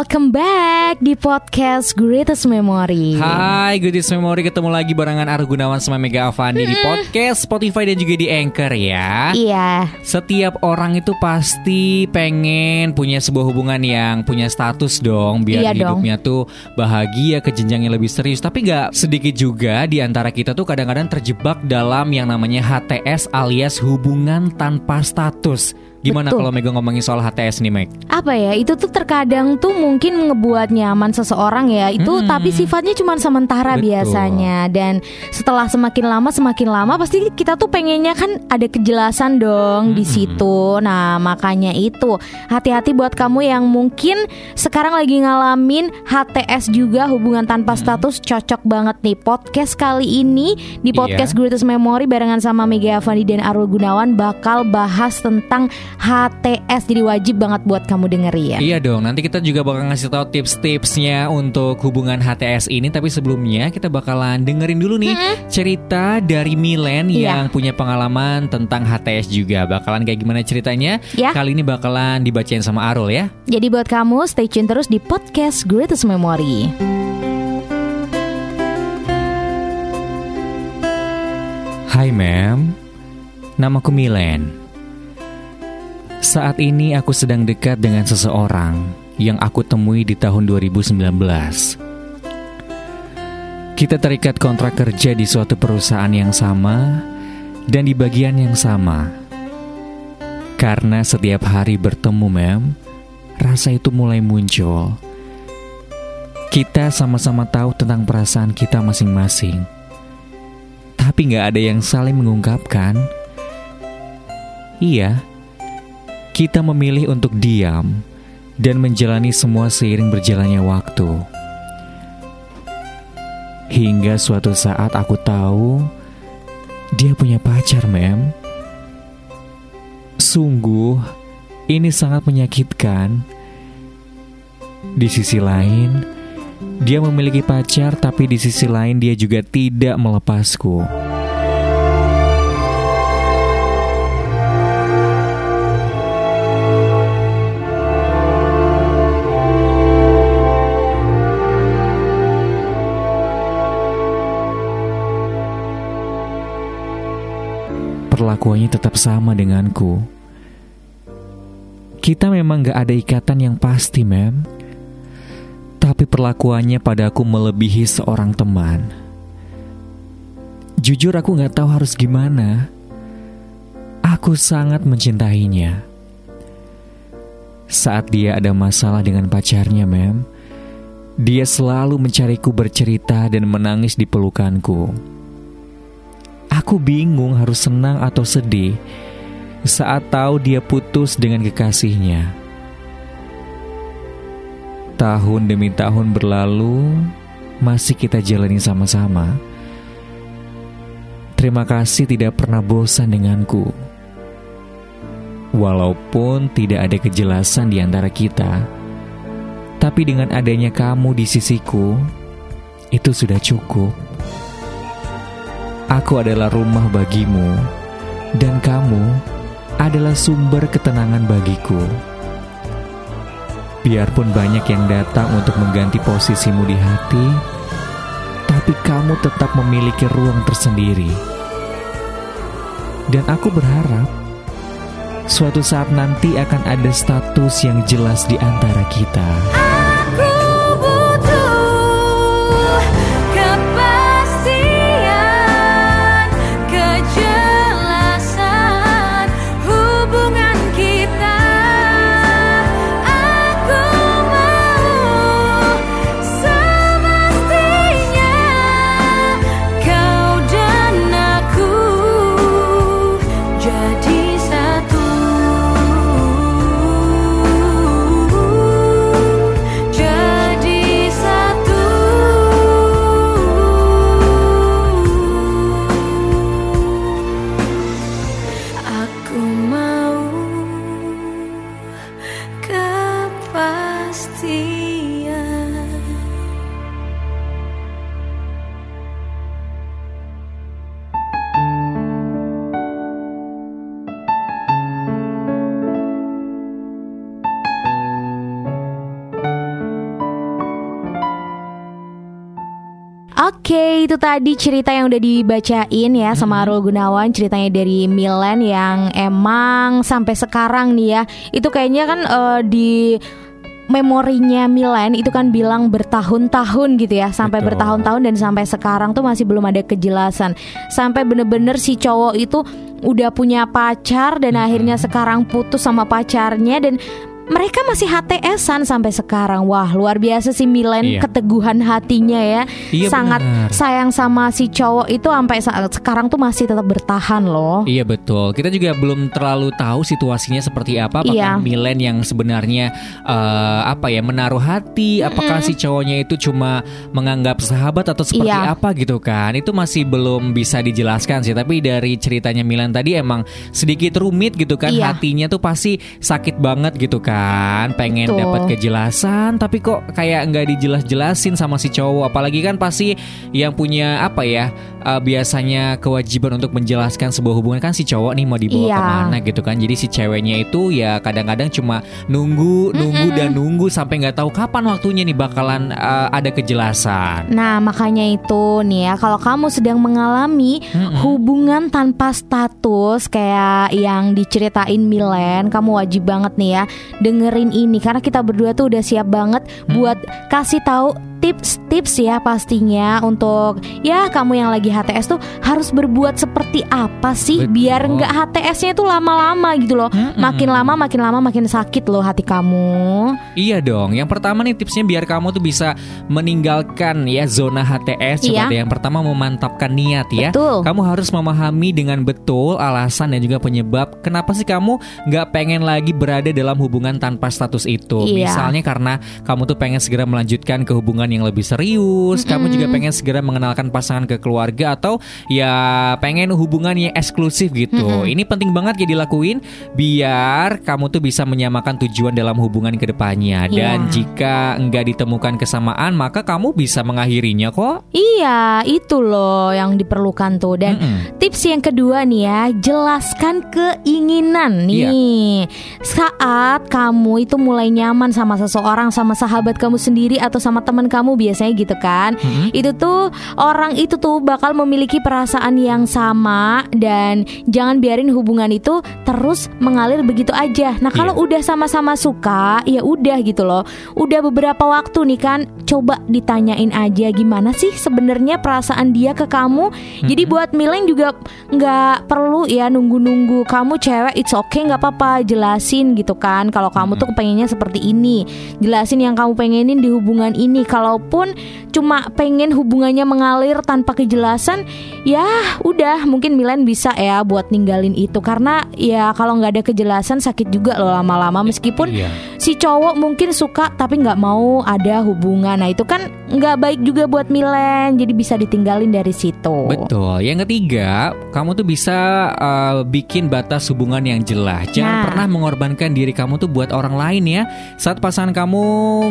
Welcome back di podcast Greatest Memory. Hai, Goodies Memory ketemu lagi barengan Aru Gunawan sama Mega Avandi di podcast Spotify dan juga di Anchor ya. Iya, Setiap orang itu pasti pengen punya sebuah hubungan yang punya status dong biar Iya dong. hidupnya tuh bahagia ke jenjang yang lebih serius. Tapi nggak sedikit juga di antara kita tuh kadang-kadang terjebak dalam yang namanya HTS alias hubungan tanpa status. Gimana Betul. kalau Mega ngomongin soal HTS nih, Meg? apa ya? Itu tuh terkadang tuh mungkin ngebuat nyaman seseorang ya. Itu Hmm. tapi sifatnya cuma sementara Betul. biasanya. Dan setelah semakin lama semakin lama pasti kita tuh pengennya kan ada kejelasan dong di Hmm. situ. Nah, makanya itu hati-hati buat kamu yang mungkin sekarang lagi ngalamin HTS juga hubungan tanpa Hmm. status cocok banget nih podcast kali ini di podcast Iya. Greatest Memory barengan sama Mega Avandi dan Arul Gunawan bakal bahas tentang HTS jadi wajib banget buat kamu dengerin. Iya dong, nanti kita juga bakal ngasih tahu tips-tipsnya untuk hubungan HTS ini. Tapi sebelumnya kita bakalan dengerin dulu nih cerita dari Milen Iya. yang punya pengalaman tentang HTS juga. Bakalan kayak gimana ceritanya? Ya. Kali ini bakalan dibacain sama Arul ya. Jadi buat kamu stay tune terus di podcast Greatest Memory. Hai Mem, namaku Milen. Saat ini aku sedang dekat dengan seseorang yang aku temui di tahun 2019. Kita terikat kontrak kerja di suatu perusahaan yang sama dan di bagian yang sama. Karena setiap hari bertemu, Mem, rasa itu mulai muncul. Kita sama-sama tahu tentang perasaan kita masing-masing tapi nggak ada yang saling mengungkapkan. Iya, kita memilih untuk diam dan menjalani semua seiring berjalannya waktu. Hingga suatu saat aku tahu dia punya pacar, Mem. Sungguh, ini sangat menyakitkan. Di sisi lain, dia memiliki pacar, tapi di sisi lain dia juga tidak melepasku. Perlakuannya tetap sama denganku. Kita memang gak ada ikatan yang pasti, Mem tapi perlakuannya padaku melebihi seorang teman. Jujur aku nggak tahu harus gimana. Aku sangat mencintainya. Saat dia ada masalah dengan pacarnya, Mem, dia selalu mencariku bercerita dan menangis di pelukanku. Aku bingung harus senang atau sedih saat tahu dia putus dengan kekasihnya. Tahun demi tahun berlalu, masih kita jalani sama-sama. Terima kasih tidak pernah bosan denganku. Walaupun tidak ada kejelasan di antara kita, tapi dengan adanya kamu di sisiku, itu sudah cukup. Aku adalah rumah bagimu, dan kamu adalah sumber ketenangan bagiku. Biarpun banyak yang datang untuk mengganti posisimu di hati, tapi kamu tetap memiliki ruang tersendiri. Dan aku berharap suatu saat nanti akan ada status yang jelas di antara kita. Oke, itu tadi cerita yang udah dibacain ya sama Arul Gunawan ceritanya dari Milan yang emang sampai sekarang nih ya. Itu kayaknya kan eh, di memorinya Milan itu kan bilang bertahun-tahun gitu ya sampai Betul. bertahun-tahun dan sampai sekarang tuh masih belum ada kejelasan sampai bener-bener si cowok itu udah punya pacar dan akhirnya sekarang putus sama pacarnya dan mereka masih HTSan sampai sekarang. Wah, luar biasa sih Milan Iya. keteguhan hatinya ya. Iya, Sangat benar. sayang sama si cowok itu sampai saat sekarang tuh masih tetap bertahan loh. Iya betul. Kita juga belum terlalu tahu situasinya seperti apa. Apakah Iya. Milen yang sebenarnya eh, apa ya menaruh hati? Apakah si cowoknya itu cuma menganggap sahabat atau seperti Iya. apa gitu kan? Itu masih belum bisa dijelaskan sih. Tapi dari ceritanya Milen tadi emang sedikit rumit gitu kan. Iya. Hatinya tuh pasti sakit banget gitu kan. Pengen Betul. dapat kejelasan, tapi kok kayak nggak dijelas-jelasin sama si cowok. Apalagi kan pasti yang punya apa ya? Eh, biasanya kewajiban untuk menjelaskan sebuah hubungan. Kan si cowok nih mau dibawa Iya. ke mana gitu kan. Jadi si ceweknya itu ya kadang-kadang cuma nunggu nunggu dan nunggu sampai nggak tahu kapan waktunya nih bakalan uh, ada kejelasan. Nah, makanya itu nih ya, kalau kamu sedang mengalami hubungan tanpa status kayak yang diceritain Milen, kamu wajib banget nih ya dengerin ini. Karena kita berdua tuh udah siap banget buat kasih tahu tips-tips ya pastinya untuk ya kamu yang lagi HTS tuh harus berbuat seperti apa sih Betul. biar nggak HTS-nya tuh lama-lama gitu loh. Makin lama makin lama makin sakit loh hati kamu. Iya dong. Yang pertama nih tipsnya biar kamu tuh bisa meninggalkan ya zona HTS. Coba Iya. deh yang pertama memantapkan niat ya. Betul. Kamu harus memahami dengan betul alasan dan juga penyebab kenapa sih kamu nggak pengen lagi berada dalam hubungan tanpa status itu. Iya. Misalnya karena kamu tuh pengen segera melanjutkan ke hubungan yang lebih serius. Kamu juga pengen segera mengenalkan pasangan ke keluarga atau ya pengen hubungan yang eksklusif gitu. Ini penting banget ya dilakuin biar kamu tuh bisa menyamakan tujuan dalam hubungan ke depannya. Dan Iya. jika nggak ditemukan kesamaan, maka kamu bisa mengakhirinya kok. Iya, itu loh yang diperlukan tuh. Dan Mm-mm. tips yang kedua nih ya, jelaskan keinginan Iya. nih. Saat kamu itu mulai nyaman sama seseorang, sama sahabat kamu sendiri atau sama teman kamu biasanya gitu kan. Itu tuh orang itu tuh bakal memiliki perasaan yang sama dan jangan biarin hubungan itu terus mengalir begitu aja. Nah, kalau Iya. udah sama-sama suka, ya udah gitu loh. Udah beberapa waktu nih kan, coba ditanyain aja gimana sih sebenarnya perasaan dia ke kamu. Jadi buat Mileng juga nggak perlu ya nunggu-nunggu kamu cewek it's okay nggak apa-apa jelasin gitu kan. Kalau kamu tuh pengennya seperti ini, jelasin yang kamu pengenin di hubungan ini. Kalaupun cuma pengen hubungannya mengalir tanpa kejelasan, ya udah mungkin Milen bisa ya buat ninggalin itu karena ya kalau nggak ada kejelasan sakit juga loh lama-lama meskipun Iya. Si cowok mungkin suka tapi nggak mau ada hubungan. Nah itu kan nggak baik juga buat Milen, jadi bisa ditinggalin dari situ. Betul. Yang ketiga, kamu tuh bisa uh, bikin batas hubungan yang jelas. Jangan Nah. pernah mengorbankan diri kamu tuh buat orang lain ya. Saat pasangan kamu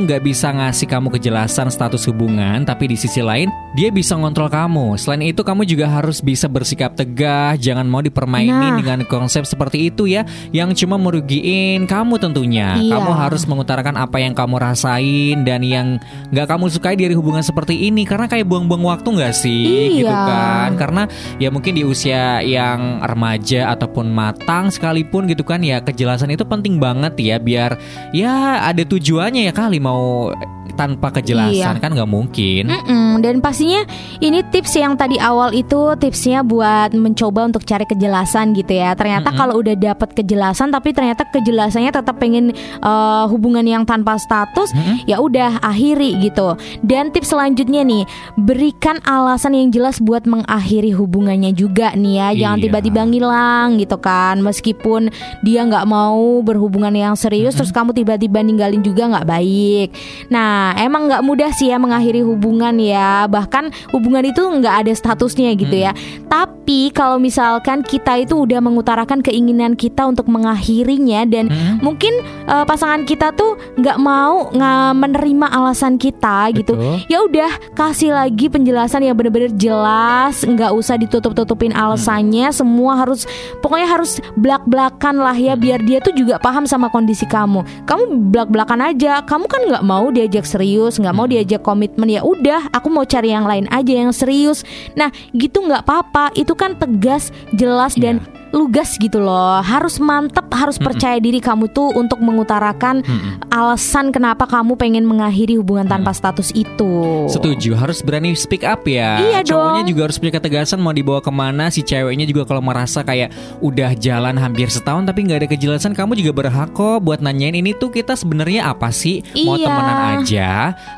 nggak bisa ngasih kamu kejelasan status hubungan, tapi di sisi lain dia bisa ngontrol kamu. Selain itu, kamu juga harus bisa bersikap tegas. Jangan mau dipermainin Nah. dengan konsep seperti itu ya, yang cuma merugiin kamu tentunya. Iya. Kamu harus mengutarakan apa yang kamu rasain dan yang nggak kamu sukai dari hubungan seperti ini. Karena kayak buang-buang waktu nggak sih? Gitu Iya. kan? Karena ya mungkin di usia yang remaja ataupun matang sekalipun gitu kan ya kejelasan itu penting banget ya biar ya ada tujuannya ya kali mau tanpa kejelasan Iya. kan nggak mungkin Mm-mm, dan pastinya ini tips yang tadi awal itu tipsnya buat mencoba untuk cari kejelasan gitu ya. Ternyata kalau udah dapat kejelasan tapi ternyata kejelasannya tetap pengen eh, hubungan yang tanpa status, ya udah akhiri gitu. Dan tips selanjutnya nih, berikan alasan yang jelas buat mengakhiri hubungannya juga nih ya. Jangan Iya. tiba-tiba ngilang gitu kan. Meskipun dia nggak mau berhubungan yang serius, terus kamu tiba-tiba ninggalin juga nggak baik. Nah, emang nggak mudah sih ya mengakhiri hubungan ya. Bahkan hubungan itu nggak ada statusnya gitu ya. Tapi kalau misalkan kita itu udah mengutarakan keinginan kita untuk mengakhirinya dan mungkin eh, pasangan kita tuh nggak mau nggak menerima alasan kita gitu. Ya udah kasih lagi penjelasan yang bener-bener jelas, nggak usah ditutup-tutupin alasannya. Semua harus pokoknya harus belak-belakan lah ya biar dia tuh juga paham sama kondisi kamu. Kamu belak-belakan aja. Kamu kan nggak mau diajak serius, nggak mau diajak komitmen ya udah, aku mau cari yang lain aja yang serius. Nah, gitu nggak apa-apa. Itu kan tegas, jelas dan Iya. Lugas gitu loh. Harus mantep, harus percaya diri kamu tuh untuk mengutarakan alasan kenapa kamu pengen mengakhiri hubungan tanpa status itu. Setuju, harus berani speak up ya. Iya Cowoknya dong. juga harus punya ketegasan mau dibawa ke mana. Si ceweknya juga kalau merasa kayak udah jalan hampir setahun tapi nggak ada kejelasan, kamu juga berhak kok buat nanyain ini tuh kita sebenarnya apa sih? Mau Iya. temenan aja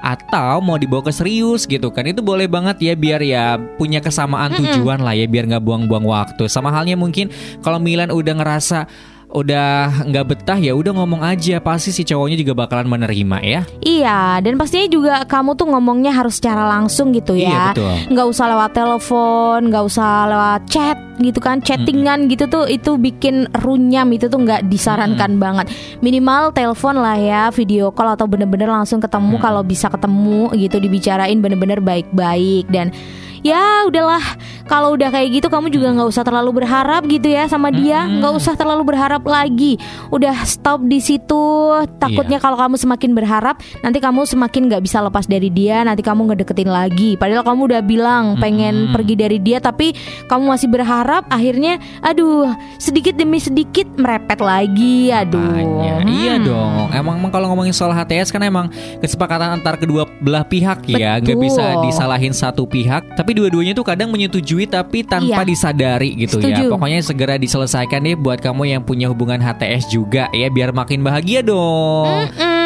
atau mau dibawa ke serius gitu kan? Itu boleh banget ya biar ya punya kesamaan tujuan lah ya biar nggak buang-buang waktu. Sama halnya mungkin kalau Milan udah ngerasa udah nggak betah ya udah ngomong aja pasti si cowoknya juga bakalan menerima ya. Iya, dan pastinya juga kamu tuh ngomongnya harus secara langsung gitu Iya, ya. betul. Nggak usah lewat telepon, nggak usah lewat chat gitu kan, chattingan gitu tuh itu bikin runyam itu tuh nggak disarankan banget. Minimal telepon lah ya, video call atau bener-bener langsung ketemu kalau bisa ketemu gitu dibicarain bener-bener baik-baik dan ya udahlah. Kalau udah kayak gitu kamu juga nggak usah terlalu berharap gitu ya sama dia. Nggak usah terlalu berharap lagi. Udah stop di situ. Takutnya kalau kamu semakin berharap nanti kamu semakin nggak bisa lepas dari dia. Nanti kamu ngedeketin lagi. Padahal kamu udah bilang pengen pergi dari dia tapi kamu masih berharap akhirnya aduh sedikit demi sedikit merepet lagi. Aduh. Hmm. Iya dong. Emang, emang kalau ngomongin soal HTS kan emang kesepakatan antar kedua belah pihak ya, nggak bisa disalahin satu pihak. Tapi dua-duanya tuh kadang menyetujui tapi tanpa Iya. disadari gitu Setuju. ya. Pokoknya segera diselesaikan deh buat kamu yang punya hubungan HTS juga ya, biar makin bahagia dong. Mm,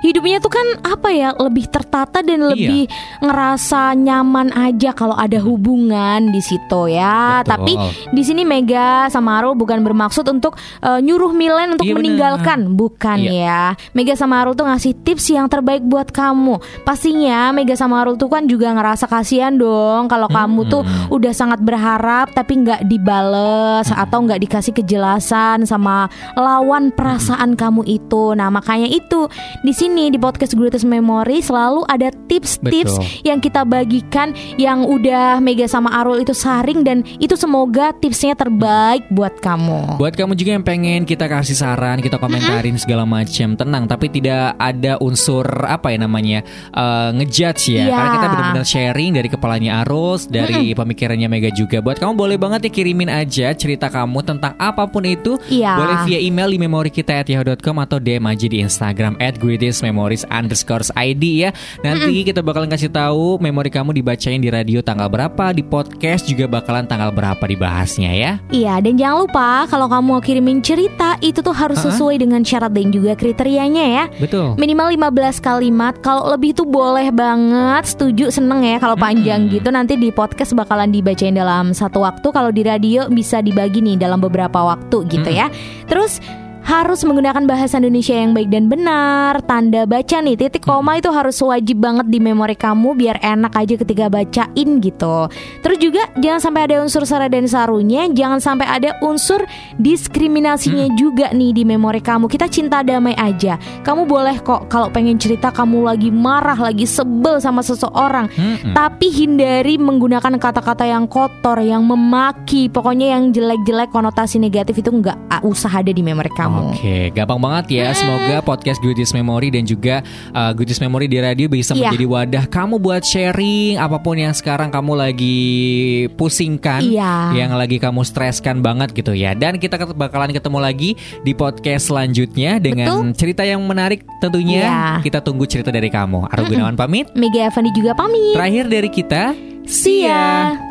hidupnya tuh kan apa ya lebih tertata dan Iya. lebih ngerasa nyaman aja kalau ada hubungan di situ ya. Betul. Tapi di sini Mega sama Arul bukan bermaksud untuk eh, nyuruh Milen untuk Iya, meninggalkan, bukan Iya. ya. Mega sama Arul tuh ngasih tips yang terbaik buat kamu. Pastinya Mega sama Arul tuh kan juga ngerasa kasihan dong kalau kamu tuh udah sangat berharap tapi nggak dibales atau nggak dikasih kejelasan sama lawan perasaan kamu itu. Nah makanya itu di sini di podcast Greatest Memory selalu ada tips-tips yang kita bagikan yang udah Mega sama Arul itu saring dan itu semoga tipsnya terbaik buat kamu. Buat kamu juga yang pengen kita kasih saran, kita komentarin segala macam, tenang. Tapi tidak ada unsur apa ya namanya eh, ngejudge ya. Iya. Karena kita benar-benar sharing dari kepalanya Arus, dari pemikirannya Mega juga. Buat kamu boleh banget ya kirimin aja cerita kamu tentang apa pun itu. Iya. Boleh via email di memori kita at yahoo.com atau DM aja di Instagram at greatestmemories underscore ID ya. Nanti kita bakalan kasih tahu memori kamu dibacain di radio tanggal berapa, di podcast juga bakalan tanggal berapa dibahasnya ya. Iya, dan jangan lupa kalau kamu mau kirimin cerita itu tuh harus Ha-ha. sesuai dengan syarat dan juga kriterianya ya. Betul. Minimal 15 kalimat. Kalau lebih tuh boleh banget. Setuju, seneng ya kalau panjang gitu. Nanti di podcast bakalan dibacain dalam satu waktu. Kalau di radio bisa dibagi nih dalam beberapa waktu gitu ya. Terus harus menggunakan bahasa Indonesia yang baik dan benar. Tanda baca nih, titik koma itu harus wajib banget di memori kamu biar enak aja ketika bacain gitu. Terus juga jangan sampai ada unsur sara dan sarunya, jangan sampai ada unsur diskriminasinya juga nih di memori kamu. Kita cinta damai aja. Kamu boleh kok kalau pengen cerita kamu lagi marah, lagi sebel sama seseorang, Mm-mm. tapi hindari menggunakan kata-kata yang kotor, yang memaki, pokoknya yang jelek-jelek konotasi negatif itu nggak ah, usah ada di memori kamu. Oke, gampang banget ya. Semoga podcast Goodies Memory dan juga uh, Goodies Memory di radio bisa Iya. menjadi wadah kamu buat sharing apa pun yang sekarang kamu lagi pusingkan, Iya. yang lagi kamu streskan banget gitu ya. Dan kita bakalan ketemu lagi di podcast selanjutnya dengan cerita yang menarik tentunya. Iya. Kita tunggu cerita dari kamu. Aru Gunawan pamit. Mega Evandi juga pamit. Terakhir dari kita, See ya.